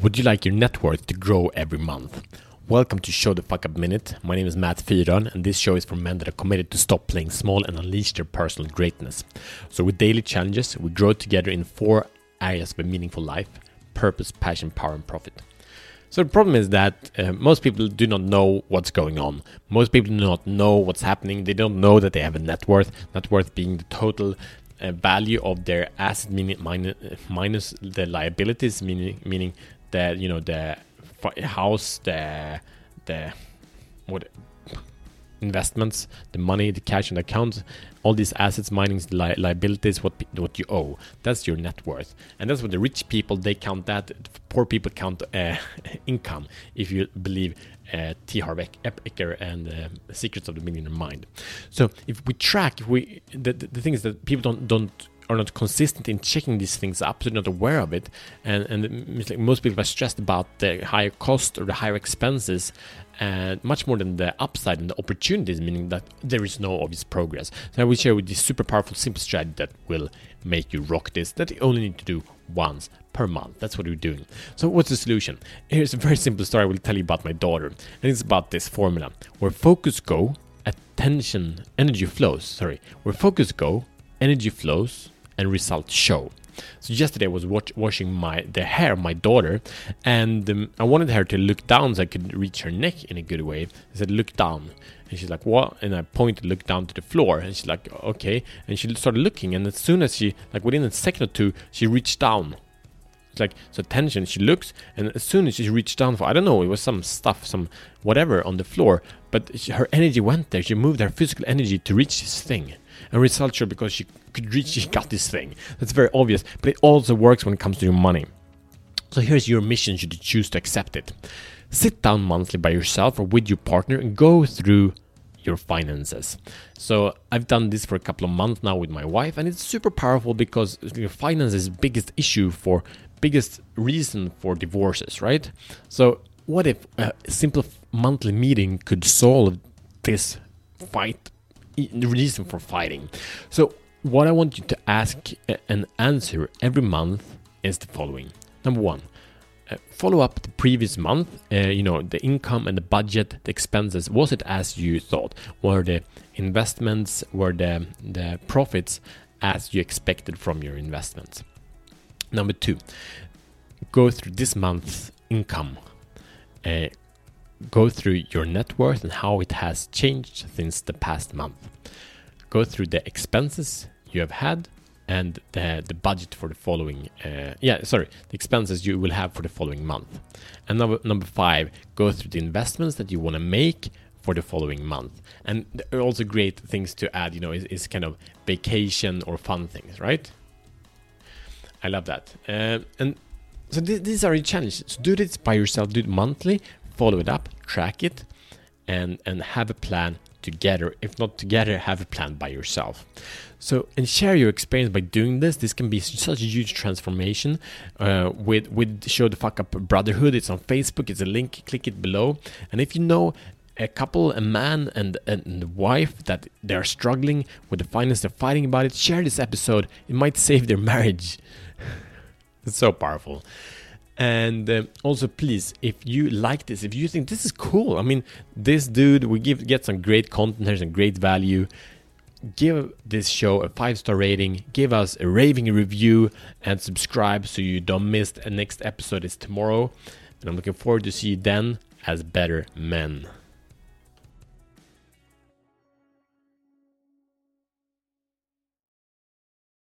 Would you like your net worth to grow every month? Welcome to Show the Fuck Up Minute. My name is Matt Fyron, and this show is for men that are committed to stop playing small and unleash their personal greatness. So, with daily challenges, we grow together in four areas of a meaningful life purpose, passion, power, and profit. So, the problem is that uh, most people do not know what's going on. Most people do not know what's happening. They don't know that they have a net worth, net worth being the total uh, value of their asset meaning minus, minus the liabilities meaning meaning the you know the house the the what investments the money the cash in the account all these assets mining li- liabilities what what you owe that's your net worth and that's what the rich people they count that poor people count uh, income if you believe uh, T. Harv Eker and uh, Secrets of the Millionaire Mind. So if we track, if we the, the, the thing is that people don't don't are not consistent in checking these things up, they're not aware of it, and and like most people are stressed about the higher cost or the higher expenses, and much more than the upside and the opportunities, meaning that there is no obvious progress. So I will share with you super powerful, simple strategy that will make you rock this. That you only need to do once per month. That's what we're doing. So what's the solution? Here's a very simple story I will tell you about my daughter, and it's about this formula where focus go, attention, energy flows. Sorry, where focus go, energy flows, and results show. So yesterday I was watch, washing my the hair of my daughter, and um, I wanted her to look down so I could reach her neck in a good way. I said, "Look down," and she's like, "What?" And I pointed, look down to the floor, and she's like, "Okay." And she started looking, and as soon as she, like within a second or two, she reached down. It's like so attention. She looks, and as soon as she reached down for, I don't know, it was some stuff, some whatever on the floor, but she, her energy went there. She moved her physical energy to reach this thing and results are because she could reach she got this thing. That's very obvious, but it also works when it comes to your money. So here's your mission should you choose to accept it. Sit down monthly by yourself or with your partner and go through your finances. So I've done this for a couple of months now with my wife, and it's super powerful because your finances is biggest issue for biggest reason for divorces, right? So what if a simple monthly meeting could solve this fight reason for fighting. So, what I want you to ask and answer every month is the following. Number one, uh, follow up the previous month. Uh, you know the income and the budget, the expenses. Was it as you thought? Were the investments, were the the profits as you expected from your investments? Number two, go through this month's income. Uh, go through your net worth and how it has changed since the past month. Go through the expenses you have had and the, the budget for the following uh, yeah sorry the expenses you will have for the following month. And number, number five go through the investments that you want to make for the following month. And also great things to add you know is, is kind of vacation or fun things right? I love that. Uh, and so th- these are your challenges. So do this by yourself do it monthly follow it up, track it, and and have a plan together. If not together, have a plan by yourself. So and share your experience by doing this. This can be such a huge transformation. Uh, with with show the fuck up brotherhood. It's on Facebook. It's a link. Click it below. And if you know a couple, a man and, and a wife that they're struggling with the finance, they're fighting about it, share this episode. It might save their marriage. it's so powerful. And uh, also, please, if you like this, if you think this is cool, I mean, this dude, we give get some great content here, some great value. Give this show a five star rating, give us a raving review, and subscribe so you don't miss the next episode. Is tomorrow, and I'm looking forward to see you then as better men.